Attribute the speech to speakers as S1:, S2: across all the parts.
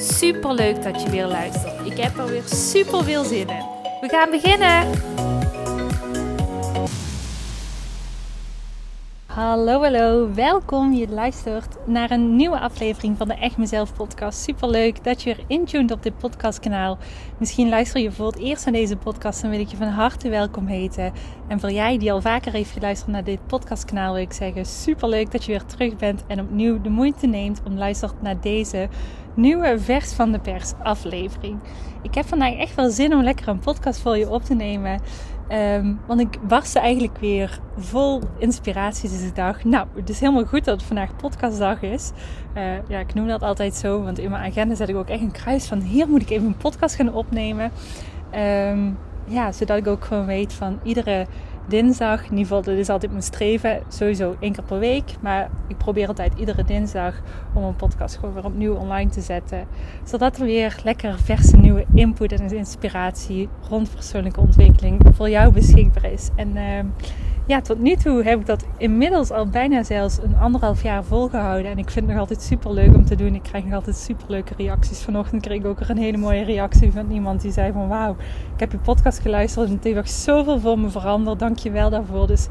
S1: Super leuk dat je weer luistert. Ik heb er weer super veel zin in. We gaan beginnen. Hallo, hallo, welkom. Je luistert naar een nieuwe aflevering van de Echt Mezelf podcast. Super leuk dat je er intuned op dit podcastkanaal. Misschien luister je voor het eerst naar deze podcast, dan wil ik je van harte welkom heten. En voor jij die al vaker heeft geluisterd naar dit podcastkanaal, wil ik zeggen: super leuk dat je weer terug bent en opnieuw de moeite neemt om luistert naar deze nieuwe vers van de pers aflevering. Ik heb vandaag echt wel zin om lekker een podcast voor je op te nemen. Ehm, want ik barstte eigenlijk weer vol inspiratie deze dag. Nou, het is helemaal goed dat het vandaag podcastdag is. Uh, ja, ik noem dat altijd zo, want in mijn agenda zet ik ook echt een kruis van hier moet ik even een podcast gaan opnemen. Um, ja, zodat ik ook gewoon weet van iedere dinsdag, in ieder geval dat is altijd mijn streven, sowieso één keer per week. Maar ik probeer altijd iedere dinsdag om een podcast gewoon weer opnieuw online te zetten. Zodat er weer lekker verse nieuwe input en inspiratie rond persoonlijke ontwikkeling voor jou beschikbaar is. En uh, ja, tot nu toe heb ik dat inmiddels al bijna zelfs een anderhalf jaar volgehouden. En ik vind het nog altijd super leuk om te doen. Ik krijg nog altijd super leuke reacties. Vanochtend kreeg ik ook een hele mooie reactie van iemand die zei van wauw, ik heb je podcast geluisterd en het heeft ook zoveel voor me veranderd. Dank je wel daarvoor. Dus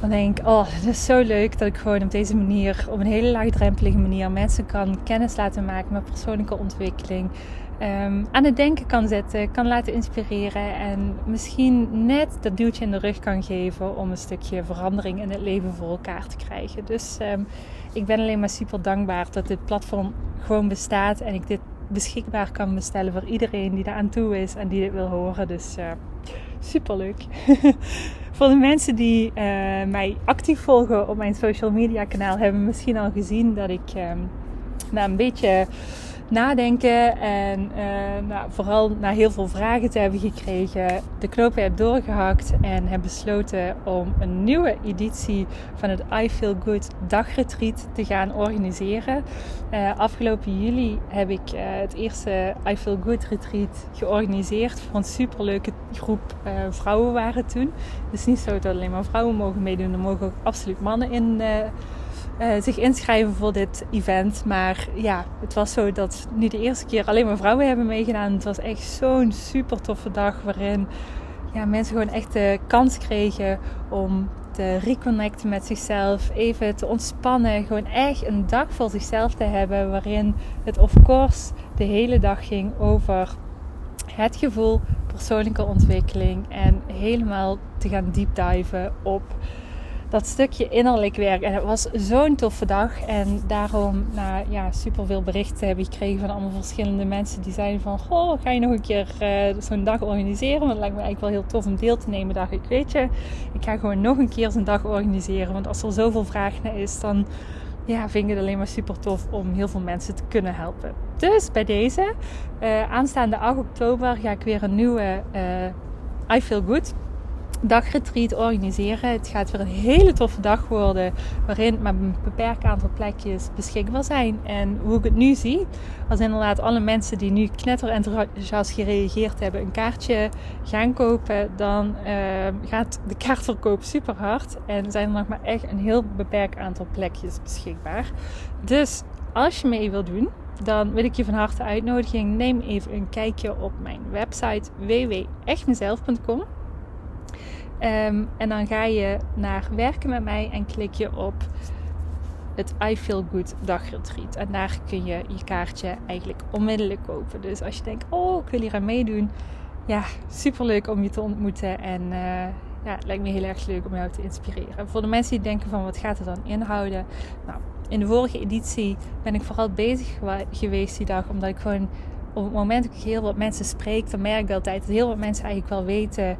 S1: dan denk ik, oh, het is zo leuk dat ik gewoon op deze manier, op een hele laagdrempelige manier, mensen kan kennis laten maken met persoonlijke ontwikkeling. Um, aan het denken kan zetten, kan laten inspireren en misschien net dat duwtje in de rug kan geven om een stukje verandering in het leven voor elkaar te krijgen. Dus um, ik ben alleen maar super dankbaar dat dit platform gewoon bestaat en ik dit beschikbaar kan bestellen voor iedereen die daar aan toe is en die dit wil horen. Dus uh, super leuk. voor de mensen die uh, mij actief volgen op mijn social media kanaal hebben misschien al gezien dat ik um, nou, een beetje nadenken en uh, nou, vooral na heel veel vragen te hebben gekregen, de knopen heb doorgehakt en heb besloten om een nieuwe editie van het I Feel Good dagretreat te gaan organiseren. Uh, afgelopen juli heb ik uh, het eerste I Feel Good retreat georganiseerd voor een superleuke groep vrouwen waren toen. Het is niet zo dat alleen maar vrouwen mogen meedoen, er mogen ook absoluut mannen in uh, zich inschrijven voor dit event. Maar ja, het was zo dat nu de eerste keer alleen maar vrouwen hebben meegedaan. Het was echt zo'n super toffe dag waarin ja, mensen gewoon echt de kans kregen om te reconnecten met zichzelf, even te ontspannen, gewoon echt een dag voor zichzelf te hebben waarin het of course de hele dag ging over het gevoel, persoonlijke ontwikkeling en helemaal te gaan deep diven op dat stukje innerlijk werk. En het was zo'n toffe dag. En daarom nou, ja, super veel berichten hebben gekregen van allemaal verschillende mensen die zeiden van... Goh, ga je nog een keer uh, zo'n dag organiseren? Want het lijkt me eigenlijk wel heel tof om deel te nemen. Dacht ik, weet je, ik ga gewoon nog een keer zo'n dag organiseren. Want als er zoveel vraag naar is, dan ja, vind ik het alleen maar super tof om heel veel mensen te kunnen helpen. Dus bij deze, uh, aanstaande 8 oktober ga ik weer een nieuwe uh, I Feel Good dagretreat organiseren. Het gaat weer een hele toffe dag worden, waarin maar een beperkt aantal plekjes beschikbaar zijn. En hoe ik het nu zie, als inderdaad alle mensen die nu knetter enthousiast gereageerd hebben een kaartje gaan kopen, dan uh, gaat de kaartverkoop super hard. En zijn er nog maar echt een heel beperkt aantal plekjes beschikbaar. Dus als je mee wilt doen, dan wil ik je van harte uitnodigen. Neem even een kijkje op mijn website www.echtmezelf.com. Um, en dan ga je naar werken met mij en klik je op het I Feel Good dagretreat. En daar kun je je kaartje eigenlijk onmiddellijk kopen. Dus als je denkt, oh, ik wil hier aan meedoen. Ja, super leuk om je te ontmoeten. En uh, ja, het lijkt me heel erg leuk om jou te inspireren. Voor de mensen die denken van, wat gaat het dan inhouden? Nou, in de vorige editie ben ik vooral bezig geweest die dag. Omdat ik gewoon op het moment dat ik heel wat mensen spreek, dan merk ik altijd dat heel wat mensen eigenlijk wel weten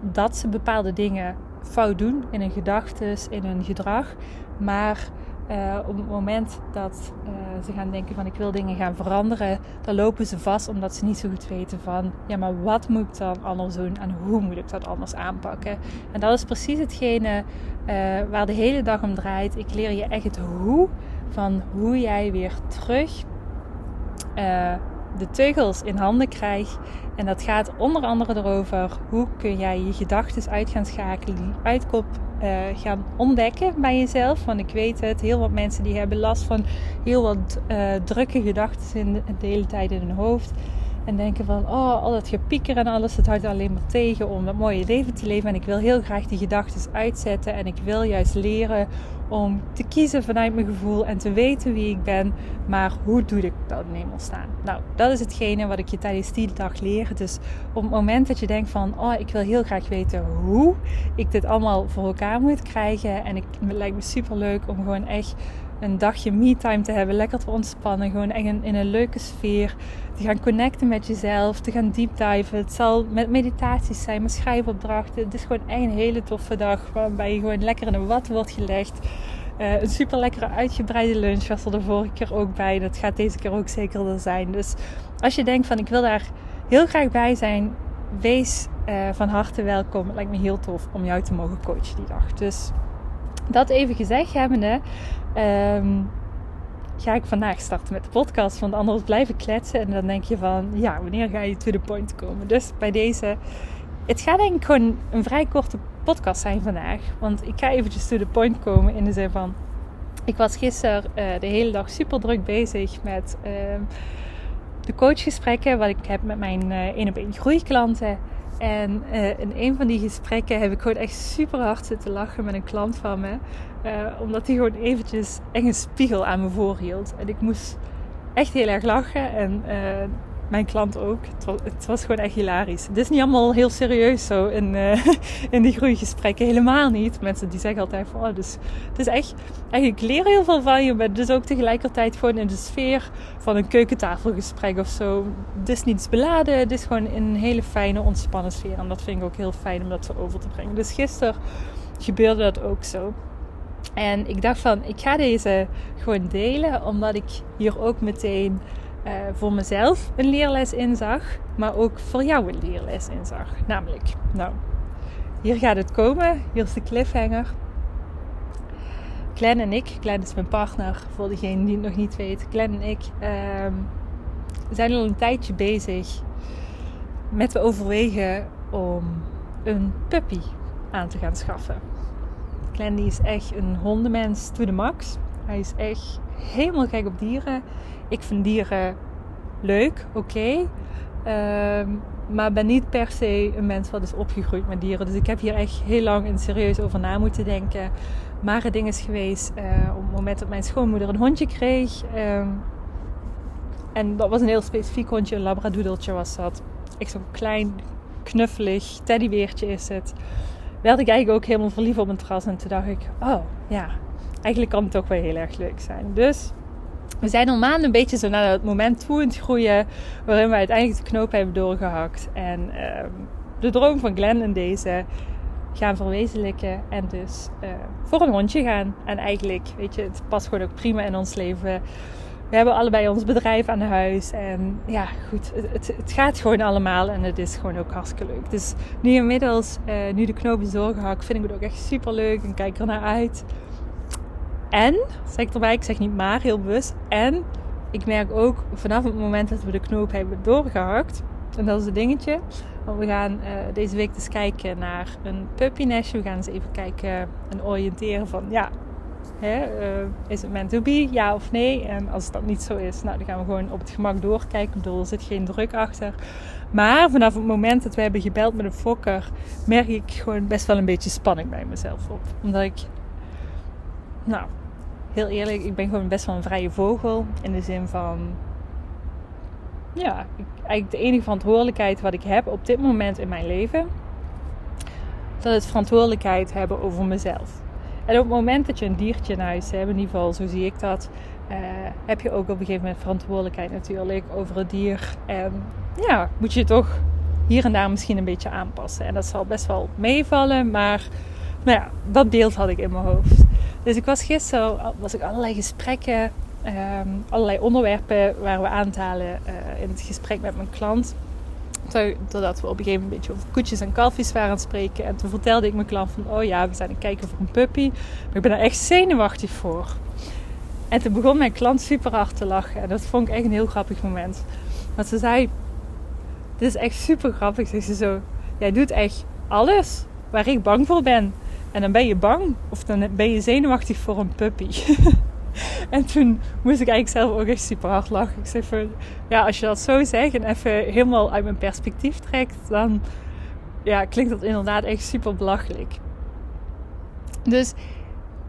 S1: dat ze bepaalde dingen fout doen in hun gedachten, in hun gedrag. Maar uh, op het moment dat uh, ze gaan denken van ik wil dingen gaan veranderen, dan lopen ze vast omdat ze niet zo goed weten van ja, maar wat moet ik dan anders doen en hoe moet ik dat anders aanpakken? En dat is precies hetgene uh, waar de hele dag om draait. Ik leer je echt het hoe van hoe jij weer terug de teugels in handen krijgt. En dat gaat onder andere erover hoe kun jij je gedachten uit gaan schakelen, uitkop uh, gaan ontdekken bij jezelf. Want ik weet het, heel wat mensen die hebben last van heel wat uh, drukke gedachten de, hele tijd in hun hoofd. En denken van, oh, al dat gepieker en alles, dat houdt alleen maar tegen om dat mooie leven te leven. En ik wil heel graag die gedachten uitzetten. En ik wil juist leren om te kiezen vanuit mijn gevoel en te weten wie ik ben. Maar hoe doe ik dat in staan? Nou, dat is hetgene wat ik je tijdens die dag leer. Dus op het moment dat je denkt van, oh, ik wil heel graag weten hoe ik dit allemaal voor elkaar moet krijgen. En ik, het lijkt me super leuk om gewoon echt een dagje me-time te hebben. Lekker te ontspannen. Gewoon echt in, een leuke sfeer. Te gaan connecten met jezelf. Te gaan deep diven. Het zal met meditaties zijn, met schrijfopdrachten. Het is gewoon echt een hele toffe dag. Waarbij je gewoon lekker in een wat wordt gelegd. Uh, een super lekkere uitgebreide lunch was er de vorige keer ook bij. Dat gaat deze keer ook zeker er zijn. Dus als je denkt van ik wil daar heel graag bij zijn. Wees uh, van harte welkom. Het lijkt me heel tof om jou te mogen coachen die dag. Dus dat even gezegd hebbende, um, ga ik vandaag starten met de podcast. Want anders blijf ik kletsen en dan denk je van, ja, wanneer ga je to the point komen? Dus bij deze, het gaat denk ik gewoon een vrij korte podcast zijn vandaag. Want ik ga eventjes to the point komen in de zin van, ik was gisteren uh, de hele dag super druk bezig met uh, de coachgesprekken wat ik heb met mijn uh, één op één groeiklanten. En uh, in een van die gesprekken heb ik gewoon echt super hard zitten lachen met een klant van me. Uh, omdat hij gewoon eventjes echt een spiegel aan me voorhield. En ik moest echt heel erg lachen. En uh, mijn klant ook. Het was, het was, gewoon echt hilarisch. Het is niet allemaal heel serieus zo in, uh, in die groeigesprekken. Helemaal niet. Mensen die zeggen altijd van... Oh, dus, het is echt... Eigenlijk leer heel veel van je. Maar dus ook tegelijkertijd gewoon in de sfeer van een keukentafelgesprek of zo. Het is niets beladen. Het is gewoon in een hele fijne, ontspannen sfeer. En dat vind ik ook heel fijn om dat zo over te brengen. Dus gisteren gebeurde dat ook zo. En ik dacht van, ik ga deze gewoon delen. Omdat ik hier ook meteen uh, voor mezelf een leerles in zag, maar ook voor jou een leerles in zag. Namelijk, nou, hier gaat het komen. Hier is de cliffhanger. Glenn en ik, Glenn is mijn partner, voor degene die het nog niet weet. Glenn en ik uh, zijn al een tijdje bezig met te overwegen om een puppy aan te gaan schaffen. Glenn die is echt een hondenmens to the max. Hij is echt helemaal gek op dieren. Ik vind dieren leuk, oké. Ehm, maar ben niet per se een mens wat is opgegroeid met dieren. Dus ik heb hier echt heel lang en serieus over na moeten denken. Maar het ding is geweest uh, op het moment dat mijn schoonmoeder een hondje kreeg. Uh, en dat was een heel specifiek hondje, een labradoodletje was dat. Ik zo'n klein, knuffelig teddybeertje is het. Werd ik eigenlijk ook helemaal verliefd op een terras. En toen dacht ik, oh ja, eigenlijk kan het toch wel heel erg leuk zijn. Dus we zijn al maanden een beetje zo naar het moment toe in het groeien. Waarin we uiteindelijk de knoop hebben doorgehakt. En uh, de droom van Glenn in deze gaan verwezenlijken. En dus uh, voor een hondje gaan. En eigenlijk, weet je, het past gewoon ook prima in ons leven. We hebben allebei ons bedrijf aan huis. En ja, goed, het, het, gaat gewoon allemaal. En het is gewoon ook hartstikke leuk. Dus nu inmiddels, uh, nu de knoop is doorgehakt, vind ik het ook echt super leuk. En kijk er naar uit. En, zeg ik erbij, ik zeg niet maar, heel bewust. En ik merk ook vanaf het moment dat we de knoop hebben doorgehakt. En dat is het dingetje. Want we gaan uh, deze week dus kijken naar een puppynestje. We gaan eens even kijken en oriënteren van ja, hè, uh, is het meant to be? Ja of nee? En als dat niet zo is, nou, dan gaan we gewoon op het gemak doorkijken. Ik bedoel, er zit geen druk achter. Maar vanaf het moment dat we hebben gebeld met een fokker, merk ik gewoon best wel een beetje spanning bij mezelf op. Omdat ik nou, heel eerlijk, ik ben gewoon best wel een vrije vogel. In de zin van, ja, eigenlijk de enige verantwoordelijkheid wat ik heb op dit moment in mijn leven, dat is verantwoordelijkheid hebben over mezelf. En op het moment dat je een diertje in huis hebt, in ieder geval zo zie ik dat, uh, heb je ook op een gegeven moment verantwoordelijkheid natuurlijk over het dier. En ja, moet je toch hier en daar misschien een beetje aanpassen. En dat zal best wel meevallen, maar nou ja, dat beeld had ik in mijn hoofd. Dus ik was gisteren, was ik allerlei gesprekken, ehm, allerlei onderwerpen waar we aanhalen uh, in het gesprek met mijn klant. Doordat we op een gegeven moment een beetje over koetjes en kalfjes waren aan het spreken. En toen vertelde ik mijn klant van, oh ja, we zijn aan het kijken voor een puppy. Maar ik ben er echt zenuwachtig voor. En toen begon mijn klant super hard te lachen. En dat vond ik echt een heel grappig moment. Want ze zei, dit is echt super grappig. Zegt ze zo, jij doet echt alles waar ik bang voor ben. En dan ben je bang of dan ben je zenuwachtig voor een puppy. en toen moest ik eigenlijk zelf ook echt super hard lachen. Ik zeg van, ja, als je dat zo zegt en even helemaal uit mijn perspectief trekt, dan ja, klinkt dat inderdaad echt super belachelijk. Dus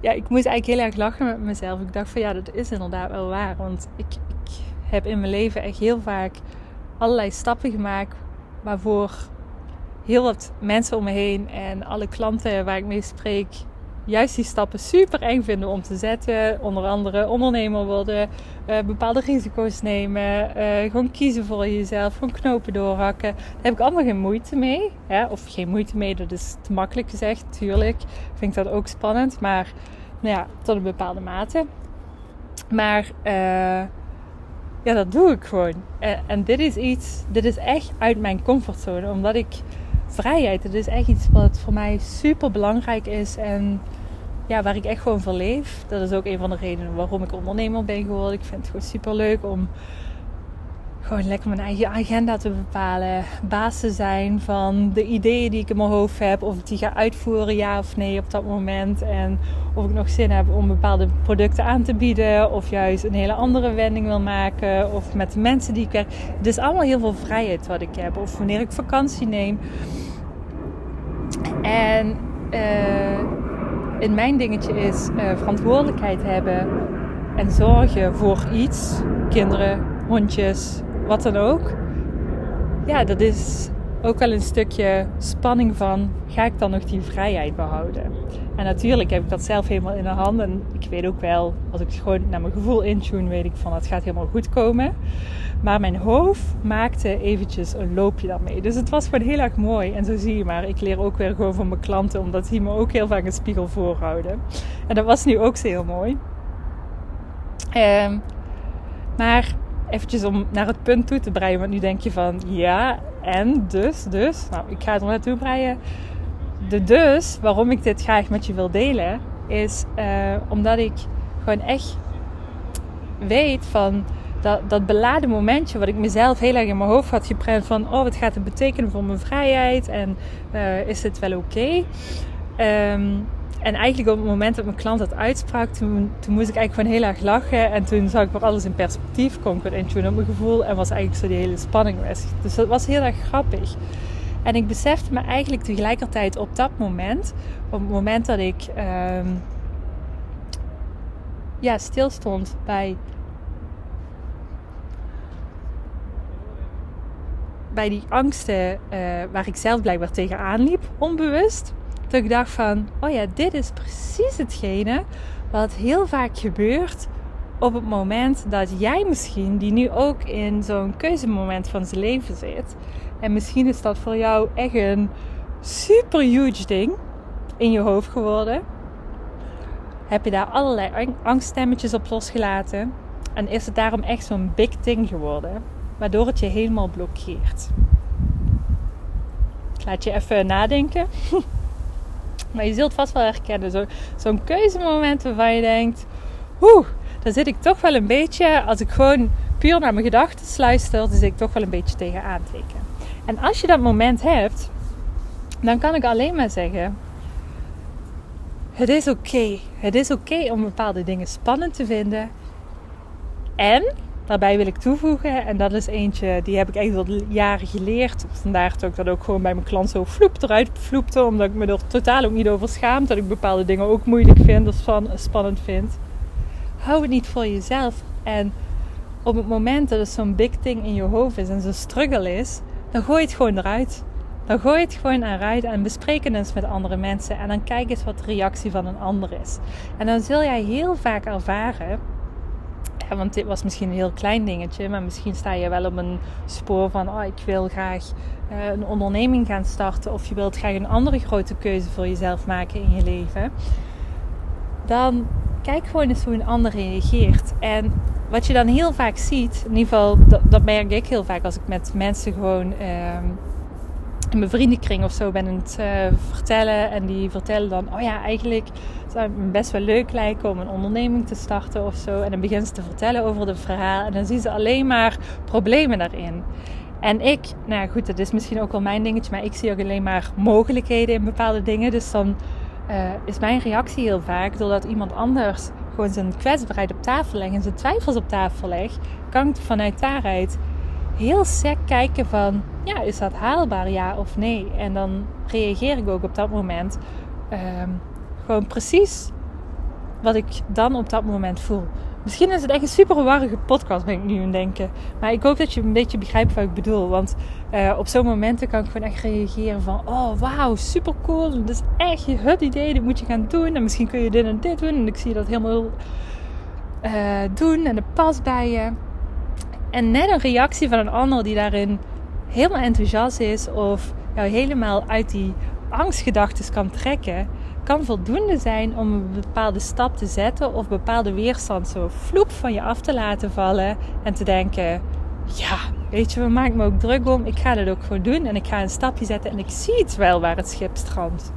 S1: ja, ik moest eigenlijk heel erg lachen met mezelf. Ik dacht van ja, dat is inderdaad wel waar. Want ik, ik heb in mijn leven echt heel vaak allerlei stappen gemaakt waarvoor heel wat mensen om me heen en alle klanten waar ik mee spreek juist die stappen super eng vinden om te zetten. Onder andere ondernemer worden, uh, bepaalde risico's nemen, uh, gewoon kiezen voor jezelf, gewoon knopen doorhakken. Daar heb ik allemaal geen moeite mee. Hè? Of geen moeite mee, dat is te makkelijk gezegd, tuurlijk. Vind ik dat ook spannend, maar nou ja, tot een bepaalde mate. Maar uh, ja, dat doe ik gewoon. En dit is iets, dit is echt uit mijn comfortzone, omdat ik vrijheid. Het is echt iets wat voor mij super belangrijk is en ja, waar ik echt gewoon voor leef. Dat is ook een van de redenen waarom ik ondernemer ben geworden. Ik vind het gewoon super leuk om gewoon lekker mijn eigen agenda te bepalen. Baas te zijn van de ideeën die ik in mijn hoofd heb. Of ik die ga uitvoeren, ja of nee, op dat moment. En of ik nog zin heb om bepaalde producten aan te bieden. Of juist een hele andere wending wil maken. Of met de mensen die ik werk. Het is allemaal heel veel vrijheid wat ik heb. Of wanneer ik vakantie neem. En uh, in mijn dingetje is uh, verantwoordelijkheid hebben. En zorgen voor iets. Kinderen, hondjes, wat dan ook. Ja, dat is ook wel een stukje spanning van, ga ik dan nog die vrijheid behouden? En natuurlijk heb ik dat zelf helemaal in de hand. En ik weet ook wel, als ik gewoon naar mijn gevoel intune, weet ik van, het gaat helemaal goed komen. Maar mijn hoofd maakte eventjes een loopje daarmee. Dus het was gewoon heel erg mooi. En zo zie je maar, ik leer ook weer gewoon van mijn klanten, omdat die me ook heel vaak een spiegel voorhouden. En dat was nu ook heel mooi. Um, maar eventjes om naar het punt toe te breien. Want nu denk je van ja, en dus, dus. Nou, ik ga er naartoe breien. De dus, waarom ik dit graag met je wil delen, is uh, omdat ik gewoon echt weet van dat, dat beladen momentje wat ik mezelf heel erg in mijn hoofd had geprent van oh, wat gaat het betekenen voor mijn vrijheid en uh, is dit wel oké? Um, en eigenlijk op het moment dat mijn klant dat uitsprak, toen, moest ik eigenlijk gewoon heel erg lachen. En toen zag ik weer alles in perspectief, kon ik weer intune op mijn gevoel. En was eigenlijk zo die hele spanning weg. Dus dat was heel erg grappig. En ik besefte me eigenlijk tegelijkertijd op dat moment, op het moment dat ik um, ja, stilstond bij, bij die angsten uh, waar ik zelf blijkbaar tegenaan liep, onbewust. Dat ik dacht van, oh ja, dit is precies hetgene wat heel vaak gebeurt op het moment dat jij misschien, die nu ook in zo'n keuzemoment van zijn leven zit. En misschien is dat voor jou echt een super huge ding in je hoofd geworden. Heb je daar allerlei angststemmetjes op losgelaten. En is het daarom echt zo'n big thing geworden. Waardoor het je helemaal blokkeert. Laat je even nadenken. Maar je zult vast wel herkennen. Zo, zo'n keuzemoment waarvan je denkt... Oeh, daar zit ik toch wel een beetje... Als ik gewoon puur naar mijn gedachten luister... Dan zit ik toch wel een beetje tegen aantrekken. En als je dat moment hebt... Dan kan ik alleen maar zeggen... Het is oké. Het is oké om bepaalde dingen spannend te vinden. En Daarbij wil ik toevoegen, en dat is eentje die heb ik echt al jaren geleerd. Vandaar dat ik dat ook gewoon bij mijn klant zo vloep eruit vloepte. Omdat ik me er totaal ook niet over schaam. Dat ik bepaalde dingen ook moeilijk vind of spannend vind. Hou het niet voor jezelf. En op het moment dat het zo'n big thing in je hoofd is en zo'n struggle is, dan gooi het gewoon eruit. Dan gooi het gewoon eruit en bespreek het eens met andere mensen. En dan kijk eens wat de reactie van een ander is. En dan zul jij heel vaak ervaren want dit was misschien een heel klein dingetje, maar misschien sta je wel op een spoor van: oh, ik wil graag uh, een onderneming gaan starten, of je wilt graag een andere grote keuze voor jezelf maken in je leven. dan kijk gewoon eens hoe een ander reageert. En wat je dan heel vaak ziet, in ieder geval, dat, merk ik heel vaak als ik met mensen gewoon ehm, in mijn vriendenkring of zo ben aan het uh, vertellen. En die vertellen dan, oh ja, eigenlijk zou het me best wel leuk lijken om een onderneming te starten of zo. En dan beginnen ze te vertellen over het verhaal. En dan zien ze alleen maar problemen daarin. En ik, nou goed, dat is misschien ook wel mijn dingetje, maar ik zie ook alleen maar mogelijkheden in bepaalde dingen. Dus dan uh, is mijn reactie heel vaak, doordat iemand anders gewoon zijn kwetsbaarheid op tafel legt en zijn twijfels op tafel legt, kan ik vanuit daaruit heel sec kijken van, ja, is dat haalbaar, ja of nee? En dan reageer ik ook op dat moment um, gewoon precies wat ik dan op dat moment voel. Misschien is het echt een super warrige podcast, ben ik nu aan denken. Maar ik hoop dat je een beetje begrijpt wat ik bedoel. Want uh, op zo'n momenten kan ik gewoon echt reageren van... Oh, wauw, super cool. Dat is echt je het idee, dit moet je gaan doen. En misschien kun je dit en dit doen. En ik zie dat helemaal uh, doen en het past bij je. En net een reactie van een ander die daarin helemaal enthousiast is... Of jou helemaal uit die angstgedachten kan trekken kan voldoende zijn om een bepaalde stap te zetten of bepaalde weerstand zo vloep van je af te laten vallen en te denken: ja, weet je, we maken me ook druk om. Ik ga dat ook gewoon doen en ik ga een stapje zetten en ik zie het wel waar het schip strandt.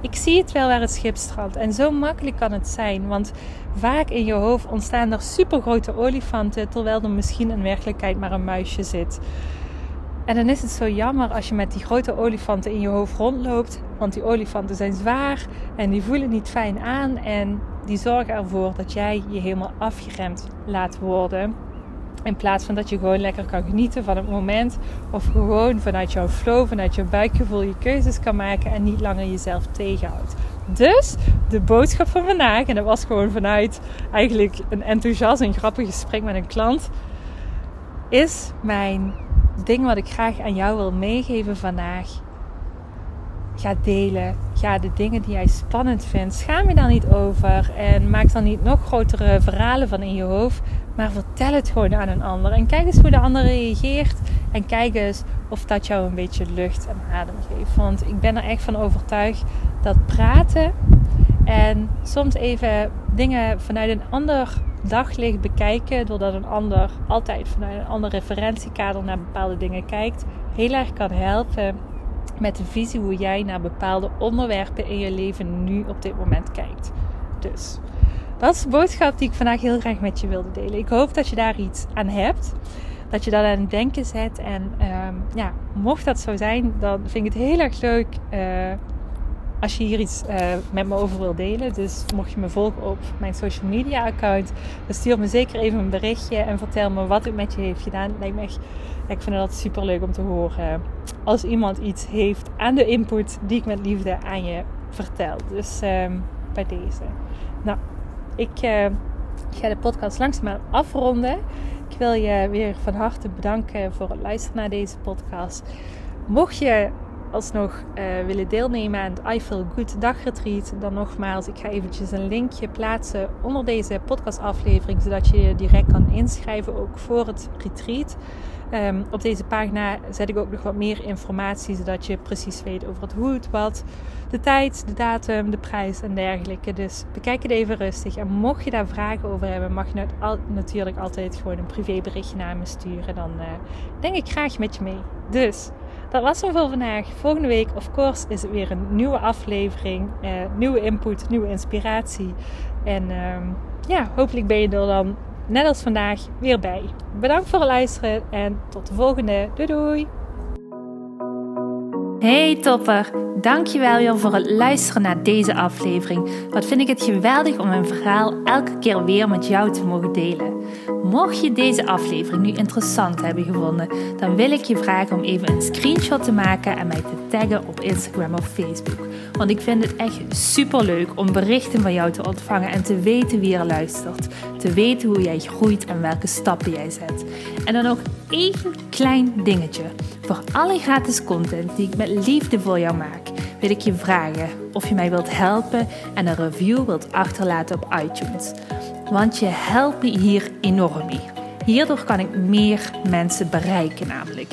S1: Ik zie het wel waar het schip strandt. En zo makkelijk kan het zijn. Want vaak in je hoofd ontstaan er supergrote olifanten. Terwijl er misschien in werkelijkheid maar een muisje zit. En dan is het zo jammer als je met die grote olifanten in je hoofd rondloopt. Want die olifanten zijn zwaar en die voelen niet fijn aan. En die zorgen ervoor dat jij je helemaal afgeremd laat worden. In plaats van dat je gewoon lekker kan genieten van het moment. Of gewoon vanuit jouw flow, vanuit jouw buikgevoel je keuzes kan maken. En niet langer jezelf tegenhoudt. Dus de boodschap van vandaag, en dat was gewoon vanuit eigenlijk een enthousiast en grappig gesprek met een klant. Is mijn ding wat ik graag aan jou wil meegeven vandaag. Ga delen. Ga de dingen die jij spannend vindt. Schaam je daar niet over. En maak dan niet nog grotere verhalen van in je hoofd. Maar vertel het gewoon aan een ander. En kijk eens hoe de ander reageert. En kijk eens of dat jou een beetje lucht en adem geeft. Want ik ben er echt van overtuigd dat praten en soms even dingen vanuit een ander daglicht bekijken, doordat een ander altijd vanuit een ander referentiekader naar bepaalde dingen kijkt, heel erg kan helpen met de visie hoe jij naar bepaalde onderwerpen in je leven nu op dit moment kijkt. Dus dat is de boodschap die ik vandaag heel graag met je wilde delen. Ik hoop dat je daar iets aan hebt. Dat je dat aan het denken zet. En um, ja, mocht dat zo zijn, dan vind ik het heel erg leuk. Uh, als je hier iets uh, met me over wil delen. Dus mocht je me volgen op mijn social media account, dan stuur me zeker even een berichtje en vertel me wat het met je heeft gedaan. Lijkt me ik vind dat super leuk om te horen. Als iemand iets heeft aan de input die ik met liefde aan je vertel. Dus uh, bij deze. Nou, ik uh, ga de podcast langzaam afronden. Ik wil je weer van harte bedanken voor het luisteren naar deze podcast. Mocht je alsnog uh, willen deelnemen aan het I Feel Good dagretreat, dan nogmaals, ik ga eventjes een linkje plaatsen onder deze podcastaflevering, zodat je je direct kan inschrijven ook voor het retreat. Um, op deze pagina zet ik ook nog wat meer informatie, zodat je precies weet over het hoe, het wat, de tijd, de datum, de prijs en dergelijke. Dus bekijk het even rustig. En mocht je daar vragen over hebben, mag je natuurlijk altijd gewoon een privéberichtje naar me sturen. Dan uh, denk ik graag met je mee. Dus dat was hem voor vandaag. Volgende week, of course, is het weer een nieuwe aflevering. Uh, nieuwe input, nieuwe inspiratie. En uh, ja, hopelijk ben je er dan, net als vandaag, weer bij. Bedankt voor het luisteren en tot de volgende. Doei doei! Hey topper, dankjewel weer voor het luisteren naar deze aflevering. Wat vind ik het geweldig om mijn verhaal elke keer weer met jou te mogen delen. Mocht je deze aflevering nu interessant hebben gevonden, dan wil ik je vragen om even een screenshot te maken en mij te taggen op Instagram of Facebook. Want ik vind het echt super leuk om berichten van jou te ontvangen en te weten wie er luistert. Te weten hoe jij groeit en welke stappen jij zet. En dan nog één klein dingetje. Voor alle gratis content die ik met liefde voor jou maak, wil ik je vragen of je mij wilt helpen en een review wilt achterlaten op iTunes. Want je helpt me hier enorm mee. Hierdoor kan ik meer mensen bereiken namelijk.